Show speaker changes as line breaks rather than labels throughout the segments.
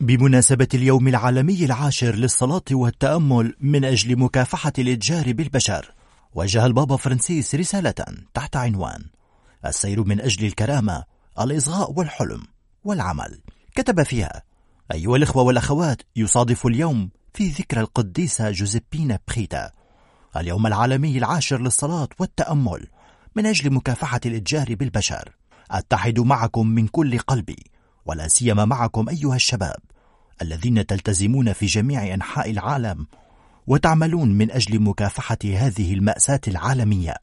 بمناسبة اليوم العالمي العاشر للصلاة والتأمل من أجل مكافحة الإتجار بالبشر وجه البابا فرانسيس رسالة تحت عنوان السير من أجل الكرامة الإصغاء والحلم والعمل. كتب فيها أيها الإخوة والأخوات يصادف اليوم في ذكرى القديسة جوزيبينا بخيتا اليوم العالمي العاشر للصلاة والتأمل من أجل مكافحة الإتجار بالبشر. أتحد معكم من كل قلبي ولا سيما معكم أيها الشباب. الذين تلتزمون في جميع أنحاء العالم وتعملون من أجل مكافحة هذه المأساة العالمية.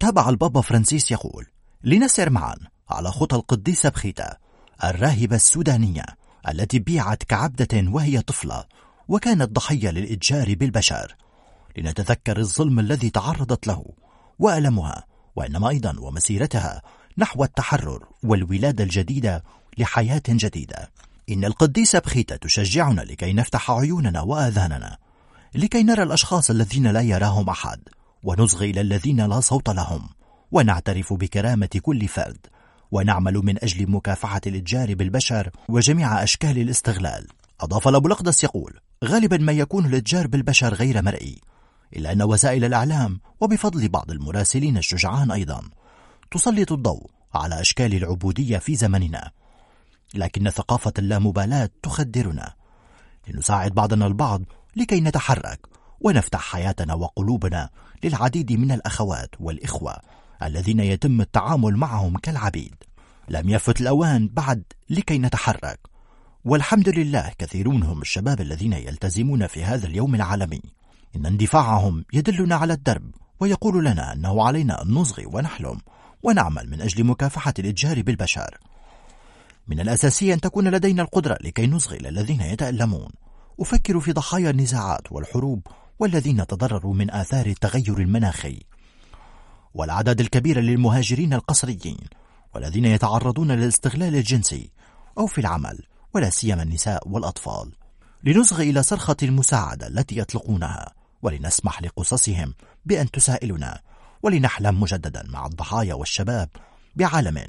تابع البابا فرانسيس يقول لنسر معا على خطى القديسة بخيتا الراهبة السودانية التي بيعت كعبدة وهي طفلة وكانت ضحية للإتجار بالبشر. لنتذكر الظلم الذي تعرضت له وألمها وإنما أيضا ومسيرتها نحو التحرر والولادة الجديدة لحياة جديدة. إن القديسة بخيتة تشجعنا لكي نفتح عيوننا وآذاننا لكي نرى الأشخاص الذين لا يراهم أحد ونصغي إلى الذين لا صوت لهم ونعترف بكرامة كل فرد ونعمل من أجل مكافحة الإتجار بالبشر وجميع أشكال الاستغلال. أضاف الأبو الأقدس يقول غالبا ما يكون الإتجار بالبشر غير مرئي إلا أن وسائل الإعلام وبفضل بعض المراسلين الشجعان أيضا تسلط الضوء على أشكال العبودية في زمننا. لكن ثقافة اللامبالاة تخدرنا. لنساعد بعضنا البعض لكي نتحرك ونفتح حياتنا وقلوبنا للعديد من الأخوات والإخوة الذين يتم التعامل معهم كالعبيد. لم يفت الأوان بعد لكي نتحرك. والحمد لله كثيرون هم الشباب الذين يلتزمون في هذا اليوم العالمي. إن اندفاعهم يدلنا على الدرب ويقول لنا أنه علينا أن نصغي ونحلم ونعمل من أجل مكافحة الإتجار بالبشر. من الأساسي أن تكون لدينا القدرة لكي نصغي للذين يتألمون. أفكر في ضحايا النزاعات والحروب والذين تضرروا من آثار التغير المناخي. والأعداد الكبيرة للمهاجرين القسريين والذين يتعرضون للاستغلال الجنسي أو في العمل ولا سيما النساء والأطفال. لنصغي إلى صرخة المساعدة التي يطلقونها ولنسمح لقصصهم بأن تسائلنا ولنحلم مجددا مع الضحايا والشباب بعالم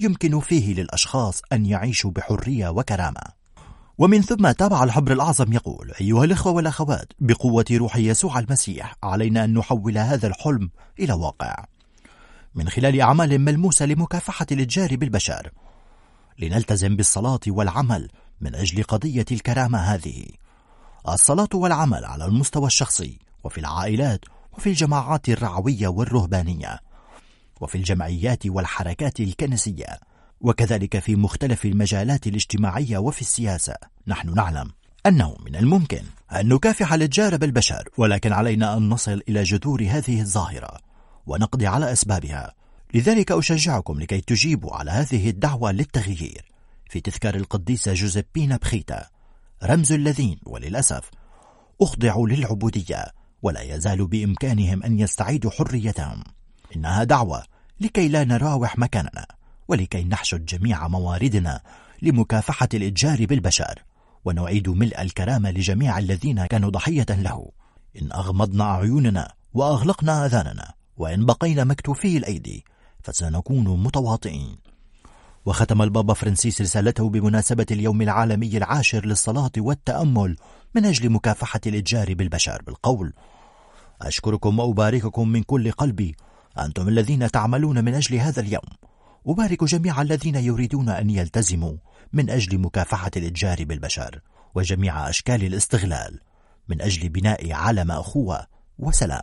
يمكن فيه للأشخاص أن يعيشوا بحرية وكرامة. ومن ثم تابع الحبر الأعظم يقول أيها الإخوة والأخوات بقوة روح يسوع المسيح علينا أن نحول هذا الحلم إلى واقع. من خلال أعمال ملموسة لمكافحة الإتجار بالبشر. لنلتزم بالصلاة والعمل من أجل قضية الكرامة هذه. الصلاة والعمل على المستوى الشخصي وفي العائلات وفي الجماعات الرعوية والرهبانية. وفي الجمعيات والحركات الكنسية وكذلك في مختلف المجالات الاجتماعية وفي السياسة. نحن نعلم أنه من الممكن أن نكافح الإتجار بالبشر ولكن علينا أن نصل إلى جذور هذه الظاهرة ونقضي على أسبابها. لذلك أشجعكم لكي تجيبوا على هذه الدعوة للتغيير. في تذكار القديسة جوزيبينا بخيتا رمز الذين وللأسف أخضعوا للعبودية ولا يزال بإمكانهم أن يستعيدوا حريتهم. إنها دعوة لكي لا نراوح مكاننا ولكي نحشد جميع مواردنا لمكافحة الإتجار بالبشر ونعيد ملء الكرامة لجميع الذين كانوا ضحية له. إن أغمضنا أعيننا وأغلقنا آذاننا وإن بقينا مكتوفي الأيدي فسنكون متواطئين. وختم البابا فرانسيس رسالته بمناسبة اليوم العالمي العاشر للصلاة والتأمل من أجل مكافحة الإتجار بالبشر بالقول. أشكركم وأبارككم من كل قلبي أنتم الذين تعملون من أجل هذا اليوم. أبارك جميع الذين يريدون أن يلتزموا من أجل مكافحة الإتجار بالبشر وجميع أشكال الاستغلال. من أجل بناء عالم أخوة وسلام.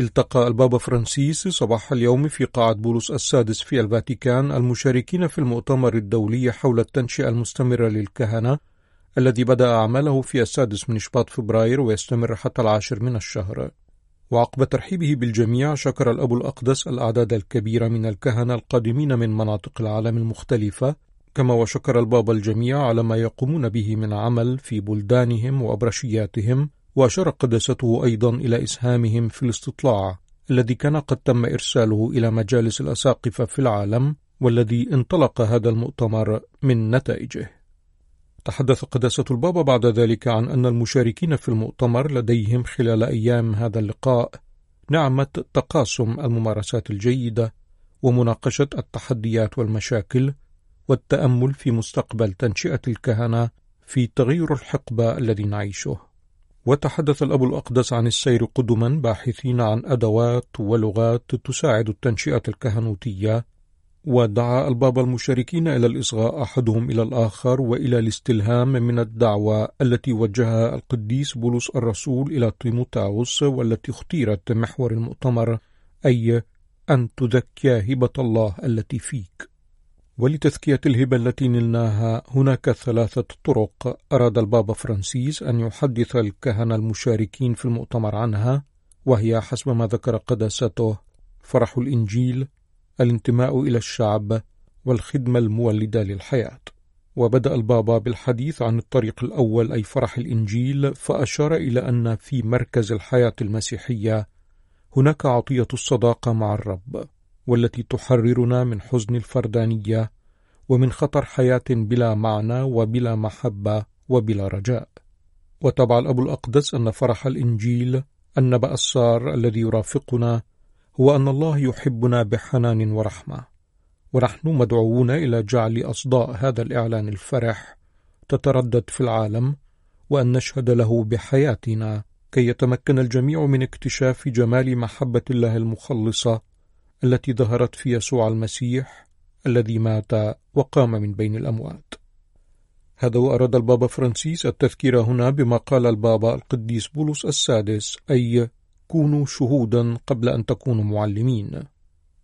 التقى البابا فرانسيس صباح اليوم في قاعة بولس السادس في الفاتيكان المشاركين في المؤتمر الدولي حول التنشئة المستمرة للكهنة الذي بدأ أعماله في السادس من شباط فبراير ويستمر حتى العاشر من الشهر. وعقب ترحيبه بالجميع شكر الأب الأقدس الأعداد الكبيرة من الكهنة القادمين من مناطق العالم المختلفة كما وشكر البابا الجميع على ما يقومون به من عمل في بلدانهم وأبرشياتهم وأشار قداسته أيضا إلى إسهامهم في الاستطلاع الذي كان قد تم إرساله إلى مجالس الأساقفة في العالم والذي انطلق هذا المؤتمر من نتائجه. تحدث قداسة البابا بعد ذلك عن أن المشاركين في المؤتمر لديهم خلال أيام هذا اللقاء نعمة تقاسم الممارسات الجيدة ومناقشة التحديات والمشاكل والتأمل في مستقبل تنشئة الكهنة في تغير الحقبة الذي نعيشه. وتحدث الأب الأقدس عن السير قدما باحثين عن أدوات ولغات تساعد التنشئة الكهنوتية ودعا البابا المشاركين إلى الإصغاء أحدهم إلى الآخر وإلى الاستلهام من الدعوة التي وجهها القديس بولس الرسول إلى تيموتاوس والتي اختيرت محور المؤتمر أي أن تذكي هبة الله التي فيك. ولتزكية الهبة التي نلناها هناك ثلاثة طرق أراد البابا فرانسيس أن يحدث الكهنة المشاركين في المؤتمر عنها وهي حسب ما ذكر قداسته فرح الإنجيل الانتماء إلى الشعب والخدمة المولدة للحياة. وبدأ البابا بالحديث عن الطريق الأول أي فرح الإنجيل فأشار إلى أن في مركز الحياة المسيحية هناك عطية الصداقة مع الرب والتي تحررنا من حزن الفردانية ومن خطر حياة بلا معنى وبلا محبة وبلا رجاء. وتبع الأب الأقدس أن فرح الإنجيل النبأ السار الذي يرافقنا هو أن الله يحبنا بحنان ورحمة. ونحن مدعوون إلى جعل أصداء هذا الإعلان الفرح تتردد في العالم وأن نشهد له بحياتنا كي يتمكن الجميع من اكتشاف جمال محبة الله المخلصة التي ظهرت في يسوع المسيح الذي مات وقام من بين الأموات. هذا وأراد البابا فرانسيس التذكير هنا بما قال البابا القديس بولس السادس أي كونوا شهودا قبل أن تكونوا معلمين.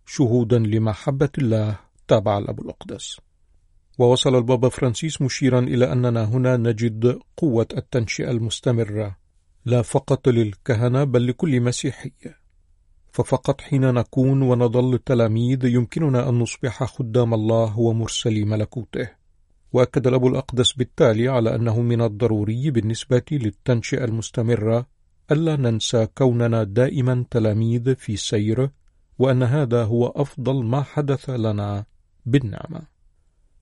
شهودا لمحبة الله تابع الأب الأقدس. ووصل البابا فرانسيس مشيرا إلى أننا هنا نجد قوة التنشئة المستمرة. لا فقط للكهنة بل لكل مسيحي. ففقط حين نكون ونظل تلاميذ يمكننا أن نصبح خدام الله ومرسلي ملكوته. وأكد الأب الأقدس بالتالي على أنه من الضروري بالنسبة للتنشئة المستمرة ألا ننسى كوننا دائما تلاميذ في سير وأن هذا هو أفضل ما حدث لنا بالنعمة.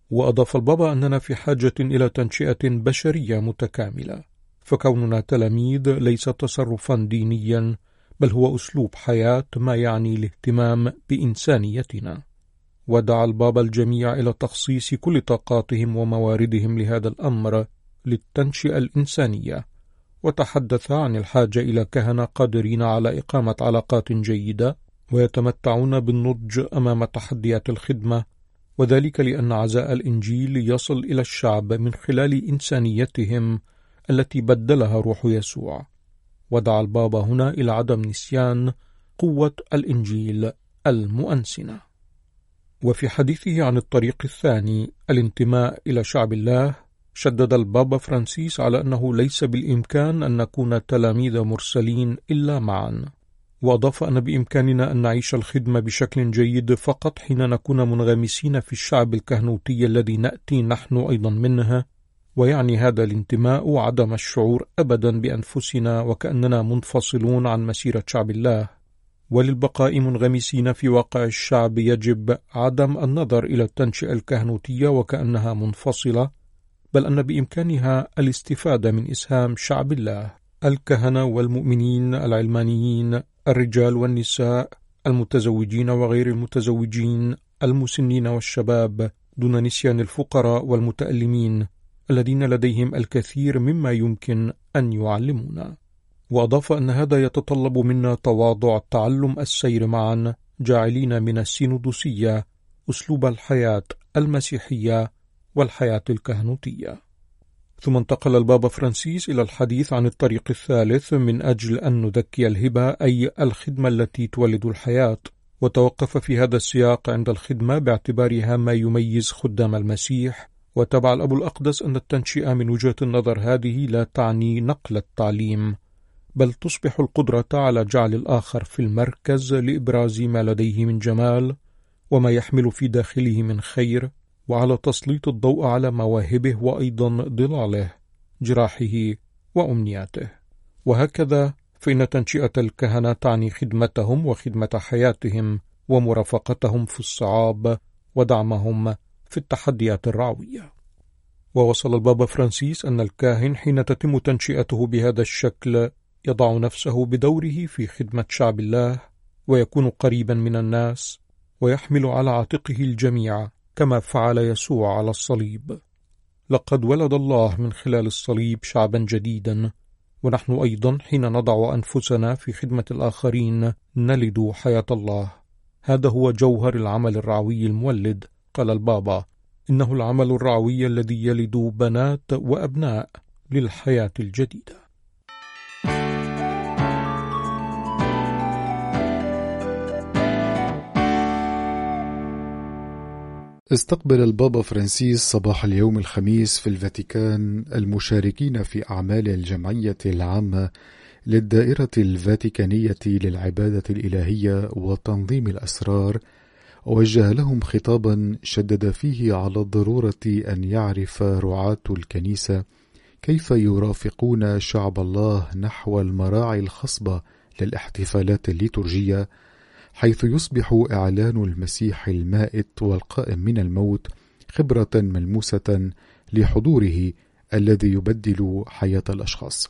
وأضاف البابا أننا في حاجة إلى تنشئة بشرية متكاملة. فكوننا تلاميذ ليس تصرفا دينيا بل هو أسلوب حياة ما يعني الاهتمام بإنسانيتنا. ودعا البابا الجميع إلى تخصيص كل طاقاتهم ومواردهم لهذا الأمر للتنشئة الإنسانية. وتحدث عن الحاجة إلى كهنة قادرين على إقامة علاقات جيدة ويتمتعون بالنضج أمام تحديات الخدمة وذلك لأن عزاء الإنجيل يصل إلى الشعب من خلال إنسانيتهم التي بدلها روح يسوع. ودعا البابا هنا إلى عدم نسيان قوة الإنجيل المؤنسنة. وفي حديثه عن الطريق الثاني الانتماء إلى شعب الله شدد البابا فرانسيس على أنه ليس بالإمكان أن نكون تلاميذ مرسلين إلا معا. وأضاف أن بإمكاننا أن نعيش الخدمة بشكل جيد فقط حين نكون منغمسين في الشعب الكهنوتي الذي نأتي نحن أيضا منه ويعني هذا الانتماء عدم الشعور أبدا بأنفسنا وكأننا منفصلون عن مسيرة شعب الله. وللبقاء منغمسين في واقع الشعب يجب عدم النظر إلى التنشئة الكهنوتية وكأنها منفصلة بل أن بإمكانها الاستفادة من إسهام شعب الله الكهنة والمؤمنين العلمانيين الرجال والنساء المتزوجين وغير المتزوجين المسنين والشباب دون نسيان الفقراء والمتألمين الذين لديهم الكثير مما يمكن أن يعلمونا. وأضاف أن هذا يتطلب منا تواضع تعلم السير معا جاعلين من السينودوسية أسلوب الحياة المسيحية والحياة الكهنوتية. ثم انتقل البابا فرانسيس إلى الحديث عن الطريق الثالث من أجل أن نذكي الهبة أي الخدمة التي تولد الحياة. وتوقف في هذا السياق عند الخدمة باعتبارها ما يميز خدام المسيح. وتبع الأب الأقدس أن التنشئة من وجهة النظر هذه لا تعني نقل التعليم بل تصبح القدرة على جعل الآخر في المركز لإبراز ما لديه من جمال وما يحمل في داخله من خير. وعلى تسليط الضوء على مواهبه وأيضا ضلاله جراحه وأمنياته. وهكذا فإن تنشئة الكهنة تعني خدمتهم وخدمة حياتهم ومرافقتهم في الصعاب ودعمهم في التحديات الرعوية ووصل البابا فرانسيس أن الكاهن حين تتم تنشئته بهذا الشكل يضع نفسه بدوره في خدمة شعب الله ويكون قريبا من الناس ويحمل على عاتقه الجميع كما فعل يسوع على الصليب. لقد ولد الله من خلال الصليب شعبا جديدا ونحن أيضا حين نضع أنفسنا في خدمة الآخرين نلد حياة الله. هذا هو جوهر العمل الرعوي المولد قال البابا. إنه العمل الرعوي الذي يلد بنات وأبناء للحياة الجديدة.
استقبل البابا فرانسيس صباح اليوم الخميس في الفاتيكان المشاركين في أعمال الجمعية العامة للدائرة الفاتيكانية للعبادة الإلهية وتنظيم الأسرار. ووجه لهم خطابا شدد فيه على الضرورة أن يعرف رعاة الكنيسة كيف يرافقون شعب الله نحو المراعي الخصبة للاحتفالات الليتورجية حيث يصبح إعلان المسيح المائت والقائم من الموت خبرة ملموسة لحضوره الذي يبدل حياة الأشخاص.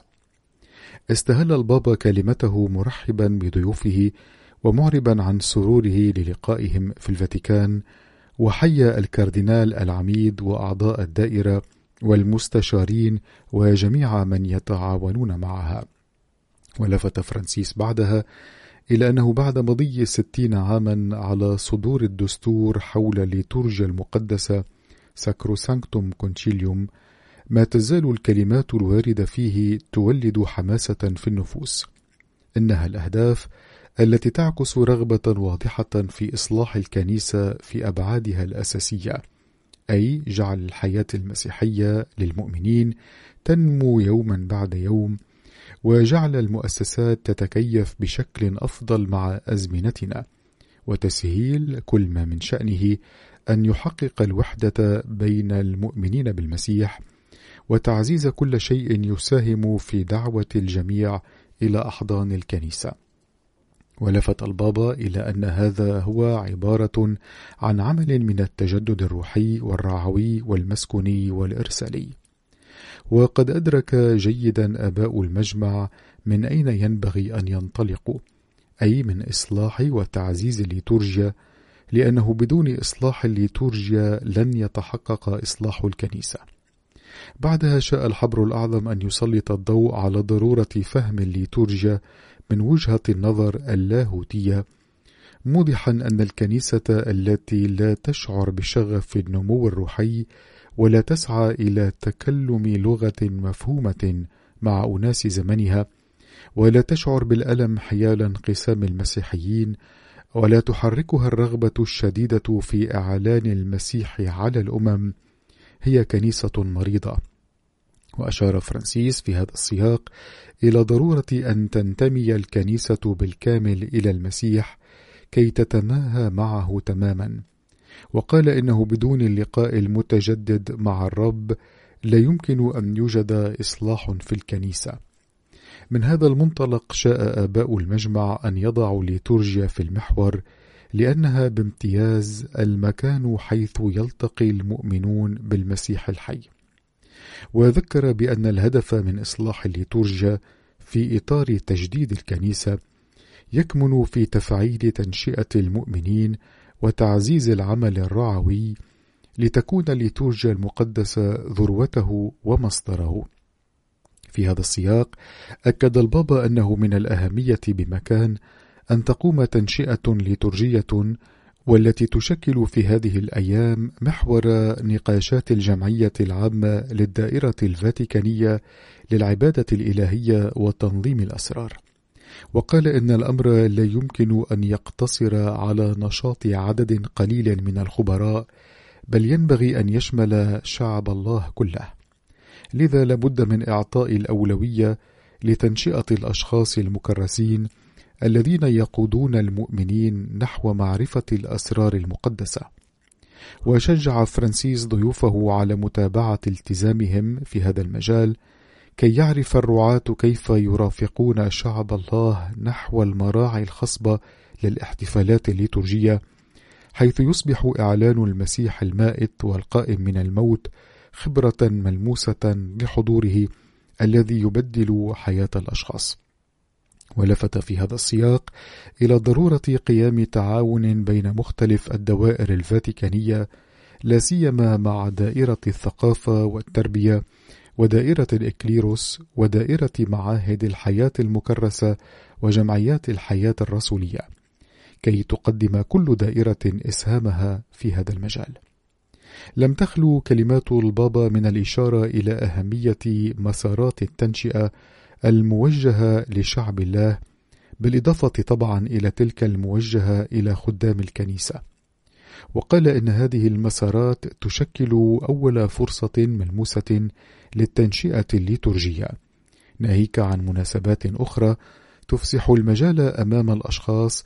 استهل البابا كلمته مرحبا بضيوفه ومعربا عن سروره للقائهم في الفاتيكان وحيا الكاردينال العميد وأعضاء الدائرة والمستشارين وجميع من يتعاونون معها. ولفت فرانسيس بعدها إلى أنه بعد مضي ستين عاما على صدور الدستور حول الليتورجيا المقدسة Sacrosanctum Concilium ما تزال الكلمات الواردة فيه تولد حماسة في النفوس. إنها الأهداف التي تعكس رغبة واضحة في إصلاح الكنيسة في أبعادها الأساسية أي جعل الحياة المسيحية للمؤمنين تنمو يوما بعد يوم وجعل المؤسسات تتكيف بشكل أفضل مع أزمنتنا وتسهيل كل ما من شأنه أن يحقق الوحدة بين المؤمنين بالمسيح وتعزيز كل شيء يساهم في دعوة الجميع إلى أحضان الكنيسة. ولفت البابا إلى أن هذا هو عبارة عن عمل من التجدد الروحي والرعوي والمسكوني والإرسالي. وقد أدرك جيدا آباء المجمع من أين ينبغي أن ينطلقوا أي من إصلاح وتعزيز الليتورجيا لأنه بدون إصلاح الليتورجيا لن يتحقق إصلاح الكنيسة. بعدها شاء الحبر الأعظم أن يسلط الضوء على ضرورة فهم الليتورجيا من وجهة النظر اللاهوتية موضحا أن الكنيسة التي لا تشعر بشغف النمو الروحي ولا تسعى إلى تكلم لغة مفهومة مع أناس زمنها ولا تشعر بالألم حيال انقسام المسيحيين ولا تحركها الرغبة الشديدة في إعلان المسيح على الأمم. هي كنيسة مريضة. وأشار فرانسيس في هذا السياق إلى ضرورة أن تنتمي الكنيسة بالكامل إلى المسيح كي تتماهى معه تماما. وقال إنه بدون اللقاء المتجدد مع الرب لا يمكن أن يوجد إصلاح في الكنيسة. من هذا المنطلق شاء آباء المجمع أن يضعوا ليتورجيا في المحور لأنها بامتياز المكان حيث يلتقي المؤمنون بالمسيح الحي. وذكر بأن الهدف من إصلاح الليتورجيا في إطار تجديد الكنيسة يكمن في تفعيل تنشئة المؤمنين وتعزيز العمل الرعوي لتكون الليتورجيا المقدسة ذروته ومصدره. في هذا السياق أكد البابا أنه من الأهمية بمكان أن تقوم تنشئة ليتورجية والتي تشكل في هذه الأيام محور نقاشات الجمعية العامة للدائرة الفاتيكانية للعبادة الإلهية وتنظيم الأسرار. وقال إن الأمر لا يمكن أن يقتصر على نشاط عدد قليل من الخبراء بل ينبغي أن يشمل شعب الله كله. لذا لابد من إعطاء الأولوية لتنشئة الأشخاص المكرسين الذين يقودون المؤمنين نحو معرفة الأسرار المقدسة. وشجع فرانسيس ضيوفه على متابعة التزامهم في هذا المجال كي يعرف الرعاة كيف يرافقون شعب الله نحو المراعي الخصبة للاحتفالات الليتورجية حيث يصبح إعلان المسيح المائت والقائم من الموت خبرة ملموسة لحضوره الذي يبدل حياة الأشخاص. ولفت في هذا السياق إلى ضرورة قيام تعاون بين مختلف الدوائر الفاتيكانية لا سيما مع دائرة الثقافة والتربية ودائرة الإكليروس ودائرة معاهد الحياة المكرسة وجمعيات الحياة الرسولية كي تقدم كل دائرة إسهامها في هذا المجال. لم تخلو كلمات البابا من الإشارة إلى أهمية مسارات التنشئة الموجهة لشعب الله بالإضافة طبعا إلى تلك الموجهة إلى خدام الكنيسة. وقال إن هذه المسارات تشكل أول فرصة ملموسة للتنشئة الليتورجية، ناهيك عن مناسبات أخرى تفسح المجال أمام الأشخاص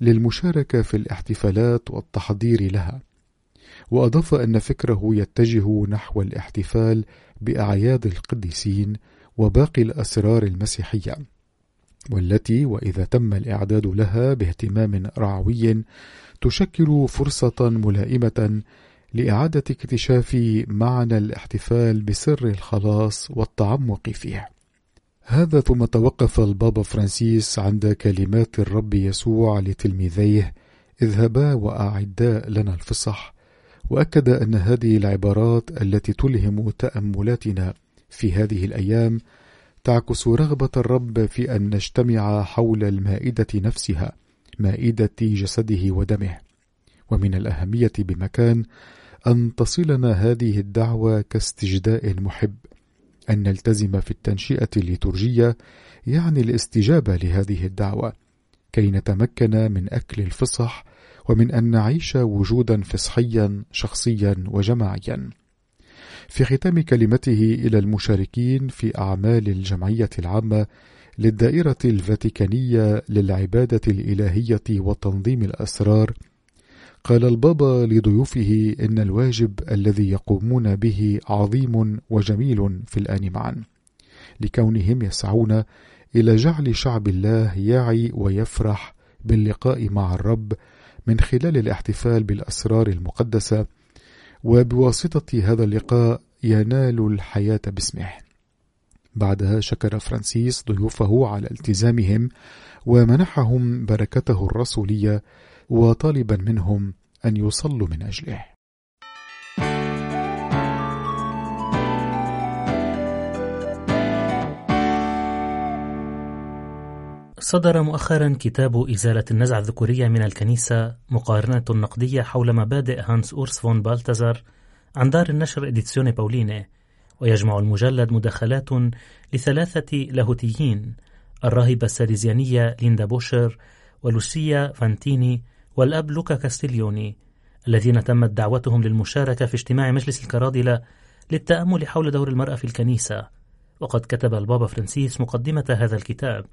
للمشاركة في الاحتفالات والتحضير لها. وأضاف أن فكره يتجه نحو الاحتفال بأعياد القديسين وباقي الأسرار المسيحية، والتي وإذا تم الإعداد لها باهتمام رعوي تشكل فرصة ملائمة لإعادة اكتشاف معنى الاحتفال بسر الخلاص والتعمق فيه. هذا ثم توقف البابا فرانسيس عند كلمات الرب يسوع لتلميذيه: اذهبا وأعدا لنا الفصح، وأكد أن هذه العبارات التي تلهم تأملاتنا في هذه الأيام تعكس رغبة الرب في أن نجتمع حول المائدة نفسها مائدة جسده ودمه. ومن الأهمية بمكان أن تصلنا هذه الدعوة كاستجداء محب. أن نلتزم في التنشئة الليتورجية يعني الاستجابة لهذه الدعوة كي نتمكن من أكل الفصح ومن أن نعيش وجودا فصحيا شخصيا وجماعيا. في ختام كلمته إلى المشاركين في أعمال الجمعية العامة للدائرة الفاتيكانية للعبادة الإلهية وتنظيم الأسرار قال البابا لضيوفه إن الواجب الذي يقومون به عظيم وجميل في الآن معا لكونهم يسعون إلى جعل شعب الله يعي ويفرح باللقاء مع الرب من خلال الاحتفال بالأسرار المقدسة وبواسطة هذا اللقاء ينال الحياة باسمه. بعدها شكر فرانسيس ضيوفه على التزامهم ومنحهم بركته الرسولية وطالبا منهم أن يصلوا من أجله.
صدر مؤخرا كتاب إزالة النزعة الذكورية من الكنيسة مقاربة نقدية حول مبادئ هانس أورس فون بالتزار عن دار النشر Edizioni Paoline ويجمع المجلد مداخلات لثلاثة لاهوتيين الراهبة الساليزيانية ليندا بوشر ولوسيا فانتيني والأب لوكا كاستيليوني الذين تمت دعوتهم للمشاركة في اجتماع مجلس الكرادلة للتأمل حول دور المرأة في الكنيسة وقد كتب البابا فرانسيس مقدمة هذا الكتاب.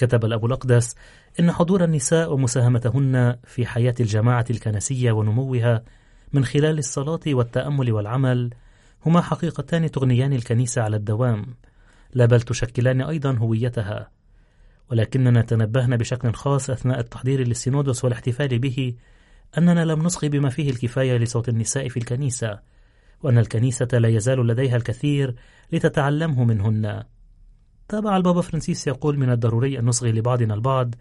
كتب الأب الأقدس إن حضور النساء ومساهمتهن في حياة الجماعة الكنسية ونموها من خلال الصلاة والتأمل والعمل هما حقيقتان تغنيان الكنيسة على الدوام لا بل تشكلان أيضا هويتها. ولكننا تنبهنا بشكل خاص أثناء التحضير للسينودوس والاحتفال به أننا لم نصغي بما فيه الكفاية لصوت النساء في الكنيسة وأن الكنيسة لا يزال لديها الكثير لتتعلمه منهن. تابع البابا فرانسيس يقول من الضروري أن نصغي لبعضنا البعض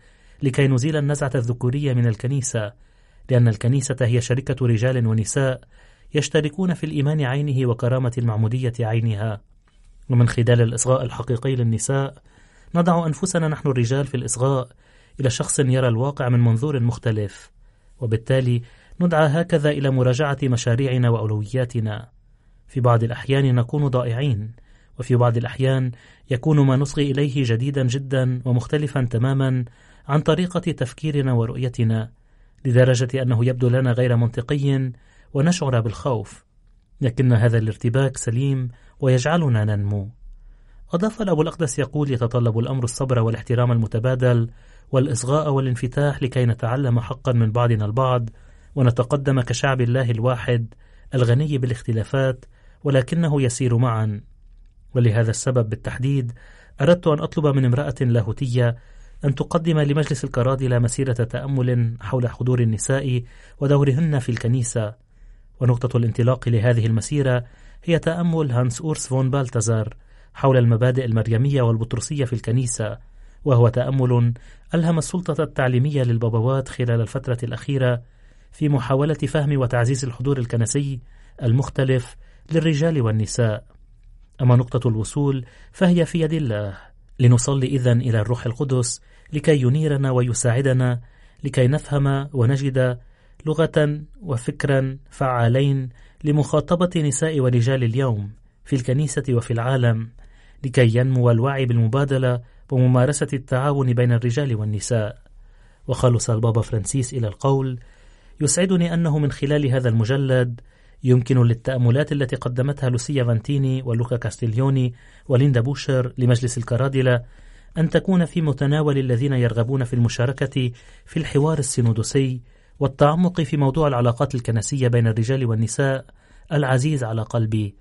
لكي نزيل النزعة الذكورية من الكنيسة لأن الكنيسة هي شركة رجال ونساء يشتركون في الإيمان عينه وكرامة المعمودية عينها. ومن خلال الإصغاء الحقيقي للنساء نضع أنفسنا نحن الرجال في الإصغاء إلى شخص يرى الواقع من منظور مختلف. وبالتالي ندعى هكذا إلى مراجعة مشاريعنا وأولوياتنا. في بعض الأحيان نكون ضائعين وفي بعض الأحيان يكون ما نصغي إليه جديدا جدا ومختلفا تماما عن طريقة تفكيرنا ورؤيتنا لدرجة أنه يبدو لنا غير منطقي ونشعر بالخوف لكن هذا الارتباك سليم ويجعلنا ننمو. أضاف الأبو الأقدس يقول يتطلب الأمر الصبر والاحترام المتبادل والإصغاء والانفتاح لكي نتعلم حقا من بعضنا البعض ونتقدم كشعب الله الواحد الغني بالاختلافات ولكنه يسير معا ولهذا السبب بالتحديد أردت أن أطلب من امرأة لاهوتية أن تقدم لمجلس الكرادلة مسيرة تأمل حول حضور النساء ودورهن في الكنيسة. ونقطة الانطلاق لهذه المسيرة هي تأمل هانس أورس فون بالتزار حول المبادئ المريمية والبطرسية في الكنيسة وهو تأمل ألهم السلطة التعليمية للبابوات خلال الفترة الأخيرة في محاولة فهم وتعزيز الحضور الكنسي المختلف للرجال والنساء. أما نقطة الوصول فهي في يد الله. لنصلي إذن إلى الروح القدس لكي ينيرنا ويساعدنا لكي نفهم ونجد لغة وفكرا فعالين لمخاطبة نساء ورجال اليوم في الكنيسة وفي العالم لكي ينمو الوعي بالمبادلة وممارسة التعاون بين الرجال والنساء. وخلص البابا فرانسيس إلى القول يسعدني أنه من خلال هذا المجلد يمكن للتأملات التي قدمتها لوسيا فانتيني ولوكا كاستيليوني وليندا بوشر لمجلس الكرادلة أن تكون في متناول الذين يرغبون في المشاركة في الحوار السينودوسي والتعمق في موضوع العلاقات الكنسية بين الرجال والنساء العزيز على قلبي.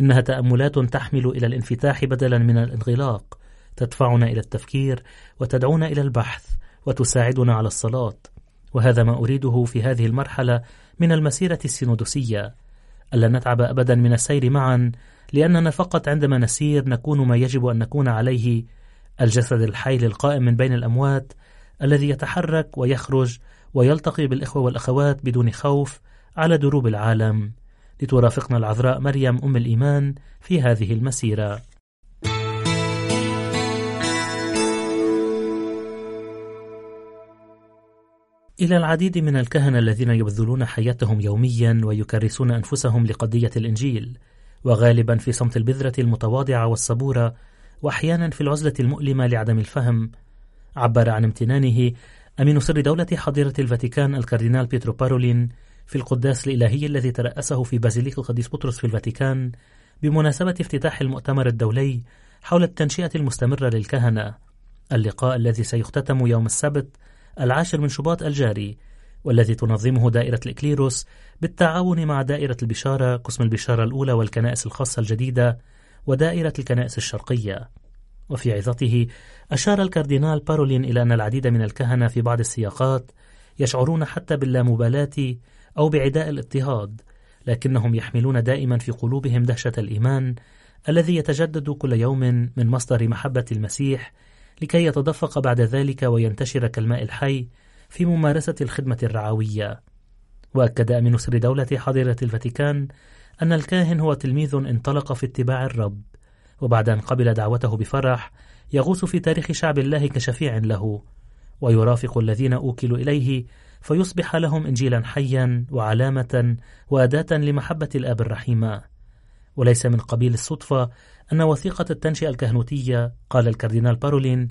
إنها تأملات تحمل إلى الانفتاح بدلا من الانغلاق تدفعنا إلى التفكير وتدعونا إلى البحث وتساعدنا على الصلاة. وهذا ما أريده في هذه المرحلة من المسيرة السينودوسية. ألا نتعب أبدا من السير معا لأننا فقط عندما نسير نكون ما يجب أن نكون عليه الجسد الحي للقائم من بين الأموات الذي يتحرك ويخرج ويلتقي بالإخوة والأخوات بدون خوف على دروب العالم. لترافقنا العذراء مريم أم الإيمان في هذه المسيرة. إلى العديد من الكهنة الذين يبذلون حياتهم يوميا ويكرسون أنفسهم لقضية الإنجيل وغالبا في صمت البذرة المتواضعة والصبورة وأحيانا في العزلة المؤلمة لعدم الفهم. عبر عن امتنانه أمين سر دولة حضيرة الفاتيكان الكاردينال بيترو بارولين في القداس الإلهي الذي ترأسه في بازيليك القديس بطرس في الفاتيكان بمناسبة افتتاح المؤتمر الدولي حول التنشئة المستمرة للكهنة. اللقاء الذي سيختتم يوم السبت العاشر من شباط الجاري والذي تنظمه دائرة الإكليروس بالتعاون مع دائرة البشارة قسم البشارة الأولى والكنائس الخاصة الجديدة ودائرة الكنائس الشرقية. وفي عظته أشار الكاردينال بارولين إلى أن العديد من الكهنة في بعض السياقات يشعرون حتى باللامبالاة أو بعداء الاضطهاد لكنهم يحملون دائما في قلوبهم دهشة الإيمان الذي يتجدد كل يوم من مصدر محبة المسيح لكي يتدفق بعد ذلك وينتشر كالماء الحي في ممارسة الخدمة الرعوية. وأكد أمين سر دولة حاضرة الفاتيكان أن الكاهن هو تلميذ انطلق في اتباع الرب وبعد أن قبل دعوته بفرح يغوص في تاريخ شعب الله كشفيع له ويرافق الذين أوكلوا إليه فيصبح لهم إنجيلا حيا وعلامة وأداة لمحبة الآب الرحيمة وليس من قبيل الصدفة أن وثيقة التنشئة الكهنوتية قال الكاردينال بارولين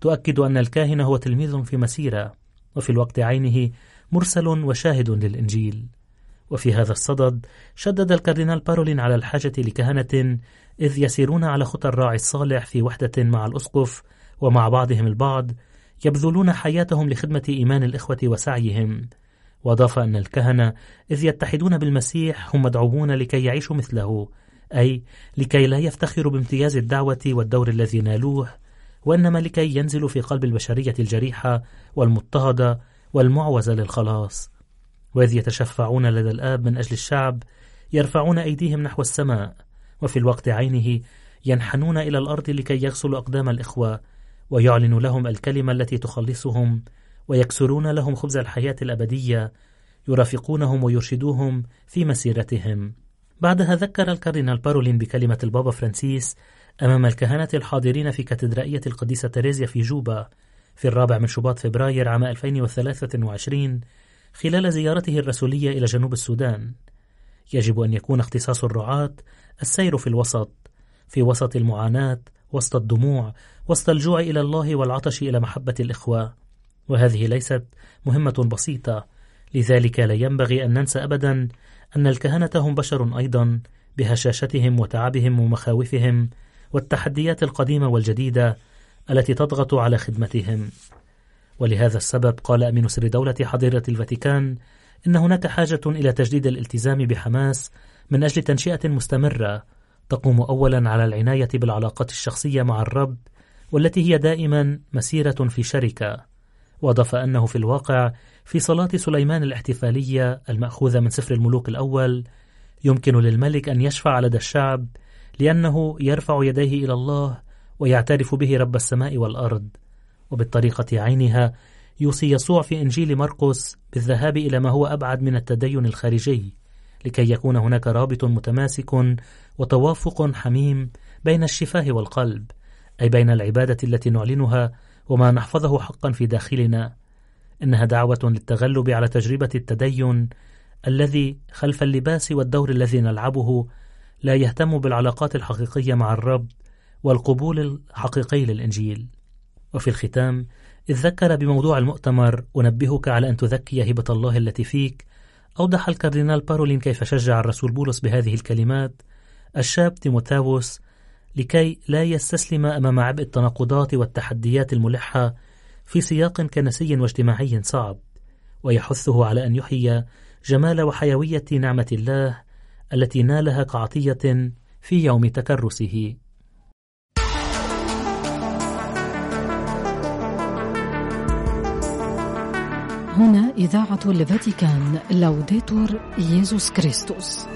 تؤكد أن الكاهن هو تلميذ في مسيرة وفي الوقت عينه مرسل وشاهد للإنجيل. وفي هذا الصدد شدد الكاردينال بارولين على الحاجة لكهنة إذ يسيرون على خطى الراعي الصالح في وحدة مع الأسقف ومع بعضهم البعض يبذلون حياتهم لخدمة إيمان الإخوة وسعيهم. وأضاف أن الكهنة إذ يتحدون بالمسيح هم مدعوون لكي يعيشوا مثله. أي لكي لا يفتخروا بامتياز الدعوة والدور الذي نالوه وإنما لكي ينزلوا في قلب البشرية الجريحة والمضطهدة والمعوزة للخلاص. وإذ يتشفعون لدى الآب من أجل الشعب يرفعون أيديهم نحو السماء وفي الوقت عينه ينحنون إلى الأرض لكي يغسلوا أقدام الإخوة ويعلن لهم الكلمة التي تخلصهم ويكسرون لهم خبز الحياة الأبدية يرافقونهم ويرشدوهم في مسيرتهم. بعدها ذكر الكاردينال بارولين بكلمة البابا فرانسيس أمام الكهنة الحاضرين في كاتدرائية القديسة تريزيا في جوبا في الرابع من شباط فبراير عام 2023 خلال زيارته الرسولية إلى جنوب السودان. يجب أن يكون اختصاص الرعاة السير في الوسط في وسط المعاناة وسط الدموع وسط الجوع إلى الله والعطش إلى محبة الإخوة. وهذه ليست مهمة بسيطة لذلك لا ينبغي أن ننسى أبدا أن الكهنة هم بشر أيضا بهشاشتهم وتعبهم ومخاوفهم والتحديات القديمة والجديدة التي تضغط على خدمتهم. ولهذا السبب قال أمين سر دولة حضيرة الفاتيكان إن هناك حاجة إلى تجديد الالتزام بحماس من أجل تنشئة مستمرة تقوم أولا على العناية بالعلاقات الشخصية مع الرب والتي هي دائما مسيرة في شركة. وأضاف أنه في الواقع في صلاة سليمان الاحتفالية المأخوذة من سفر الملوك الأول يمكن للملك أن يشفع لدى الشعب لأنه يرفع يديه إلى الله ويعترف به رب السماء والأرض. وبالطريقة عينها يوصي يسوع في إنجيل مرقس بالذهاب إلى ما هو أبعد من التدين الخارجي لكي يكون هناك رابط متماسك وتوافق حميم بين الشفاه والقلب أي بين العبادة التي نعلنها وما نحفظه حقا في داخلنا. إنها دعوة للتغلب على تجربة التدين الذي خلف اللباس والدور الذي نلعبه لا يهتم بالعلاقات الحقيقية مع الرب والقبول الحقيقي للإنجيل. وفي الختام إذ ذكر بموضوع المؤتمر أنبهك على أن تذكي هبة الله التي فيك. أوضح الكاردينال بارولين كيف شجع الرسول بولس بهذه الكلمات. الشاب تيموثاوس لكي لا يستسلم أمام عبء التناقضات والتحديات الملحة في سياق كنسي واجتماعي صعب ويحثه على أن يحيي جمال وحيوية نعمة الله التي نالها كعطية في يوم تكرسه.
هنا إذاعة الفاتيكان لوديتور ييزوس كريستوس